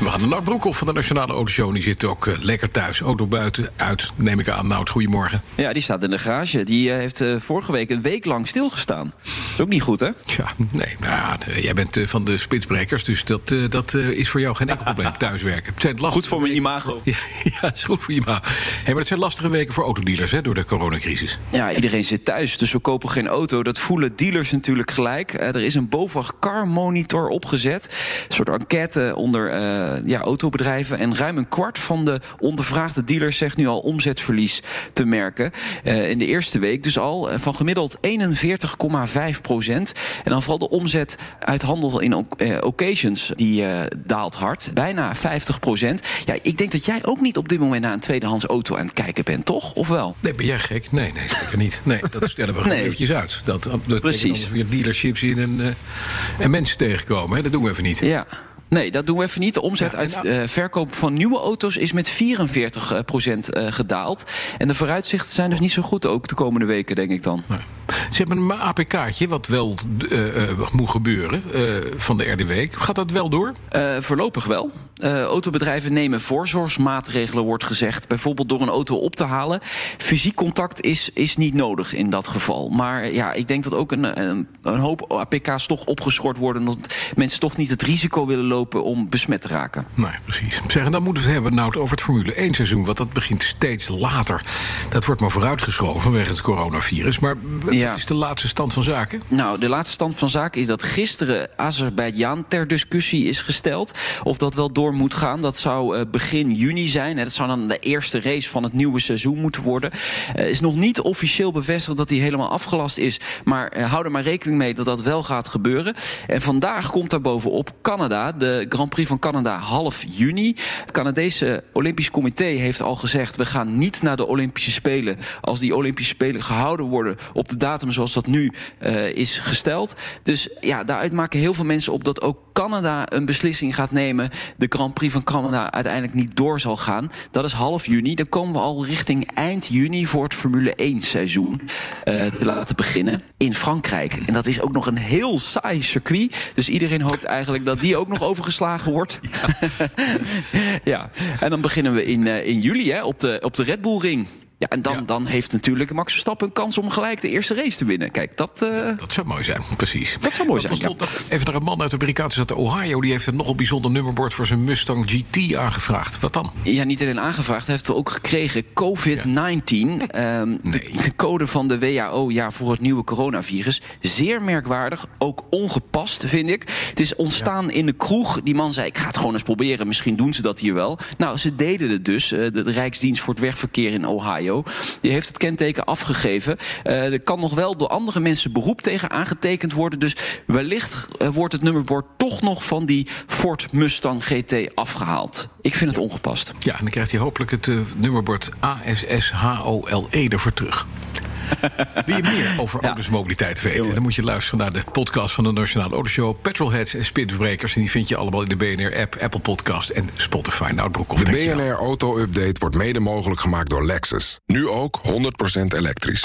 We gaan naar Nout Broekhoff van de Nationale Autoshow. Die zit ook eh, lekker thuis. Auto buiten uit, neem ik aan. Nout, goedemorgen. Ja, die staat in de garage. Die eh, heeft eh, vorige week een week lang stilgestaan. is ook niet goed, hè? Ja, nee, nou ja, jij bent van de spitsbrekers. Dus dat, dat is voor jou geen enkel probleem. Thuiswerken. Het zijn lastige Goed voor mijn imago. Ja, ja, is goed voor je ma. Hey, maar het zijn lastige weken voor autodealers hè, door de coronacrisis. Ja, iedereen zit thuis, dus we kopen geen auto. Dat voelen dealers natuurlijk gelijk. Er is een BOVAG Car Monitor opgezet. Een soort enquête onder ja, autobedrijven. En ruim een kwart van de ondervraagde dealers zegt nu al omzetverlies te merken. Eh, in de eerste week dus al eh, van gemiddeld 41,5 procent. En dan vooral de omzet uit handel in oc- eh, occasions, die eh, daalt hard. Bijna 50 procent. Ja, ik denk dat jij ook niet op dit moment naar een tweedehands auto aan het kijken bent, toch? Of wel? Nee, ben jij gek? Nee, nee, zeker niet. Nee, dat stellen we gewoon Nee. eventjes uit. Dat, dat Precies. weer dealerships in en, eh, en mensen tegenkomen. Hè? Dat doen we even niet. Ja. Nee, dat doen we even niet. De omzet Ja, uit nou- eh, verkoop van nieuwe auto's is met 44 procent eh, gedaald. En de vooruitzichten zijn dus niet zo goed ook de komende weken, denk ik dan. Nee. Ze hebben een APK'tje, wat wel eh, eh, moet gebeuren eh, van de RDW. Gaat dat wel door? Voorlopig wel. Autobedrijven nemen voorzorgsmaatregelen, wordt gezegd. Bijvoorbeeld door een auto op te halen. Fysiek contact is, is niet nodig in dat geval. Maar ja, ik denk dat ook een, een, een hoop APK's toch opgeschort worden. Omdat mensen toch niet het risico willen lopen om besmet te raken. Nee, precies. Zeg, en dan moeten we het hebben nou, over het Formule 1 seizoen. Want dat begint steeds later. Dat wordt maar vooruitgeschoven vanwege het coronavirus. Maar Ja. Is de laatste stand van zaken? Nou, de laatste stand van zaken is dat gisteren Azerbeidzjan ter discussie is gesteld. Of dat wel door moet gaan. Dat zou eh, begin juni zijn. Hè. Dat zou dan de eerste race van het nieuwe seizoen moeten worden. Eh is nog niet officieel bevestigd dat die helemaal afgelast is. Maar eh, hou er maar rekening mee dat dat wel gaat gebeuren. En vandaag komt daar bovenop Canada. De Grand Prix van Canada half juni. Het Canadese Olympisch Comité heeft al gezegd... we gaan niet naar de Olympische Spelen... als die Olympische Spelen gehouden worden op de datum zoals dat nu eh, is gesteld. Dus ja, daaruit maken heel veel mensen op dat ook Canada een beslissing gaat nemen. De Grand Prix van Canada uiteindelijk niet door zal gaan. Dat is half juni. Dan komen we al richting eind juni voor het Formule 1 seizoen eh, te laten beginnen in Frankrijk. En dat is ook nog een heel saai circuit. Dus iedereen hoopt eigenlijk dat die ook nog overgeslagen wordt. Ja, en dan beginnen we in, eh, in juli hè, op, de, op de Red Bull Ring. Ja, en dan, Ja. dan heeft natuurlijk Max Verstappen een kans om gelijk de eerste race te winnen. Kijk, dat... eh, Dat zou mooi zijn, precies. Dat zou mooi zijn, Even naar een man uit de Amerikaanse stad Ohio. Die heeft een nogal bijzonder nummerbord voor zijn Mustang GT aangevraagd. Wat dan? Ja, niet alleen aangevraagd, hij heeft ook gekregen COVID-19. Ehm, Nee. de, de code van de WHO ja, voor het nieuwe coronavirus. Zeer merkwaardig, ook ongepast, vind ik. Het is ontstaan in de kroeg. Die man zei, ik ga het gewoon eens proberen. Misschien doen ze dat hier wel. Nou, ze deden het dus. Eh, de Rijksdienst voor het Wegverkeer in Ohio. Die heeft het kenteken afgegeven. Eh, er kan nog wel door andere mensen beroep tegen aangetekend worden. Dus wellicht eh, wordt het nummerbord toch nog van die Ford Mustang GT afgehaald. Ik vind het ongepast. Ja, en dan krijgt hij hopelijk het eh, nummerbord ASSHOLE ervoor terug. Wil je meer over autosmobiliteit weten? Dan moet je luisteren naar de podcast van de Nationale Autoshow. Petrolheads en Spitsbrekers. En die vind je allemaal in de BNR-app, Apple Podcast en Spotify. Nou, Broekhoff, De. BNR Auto Update wordt mede mogelijk gemaakt door Lexus. Nu ook 100% elektrisch.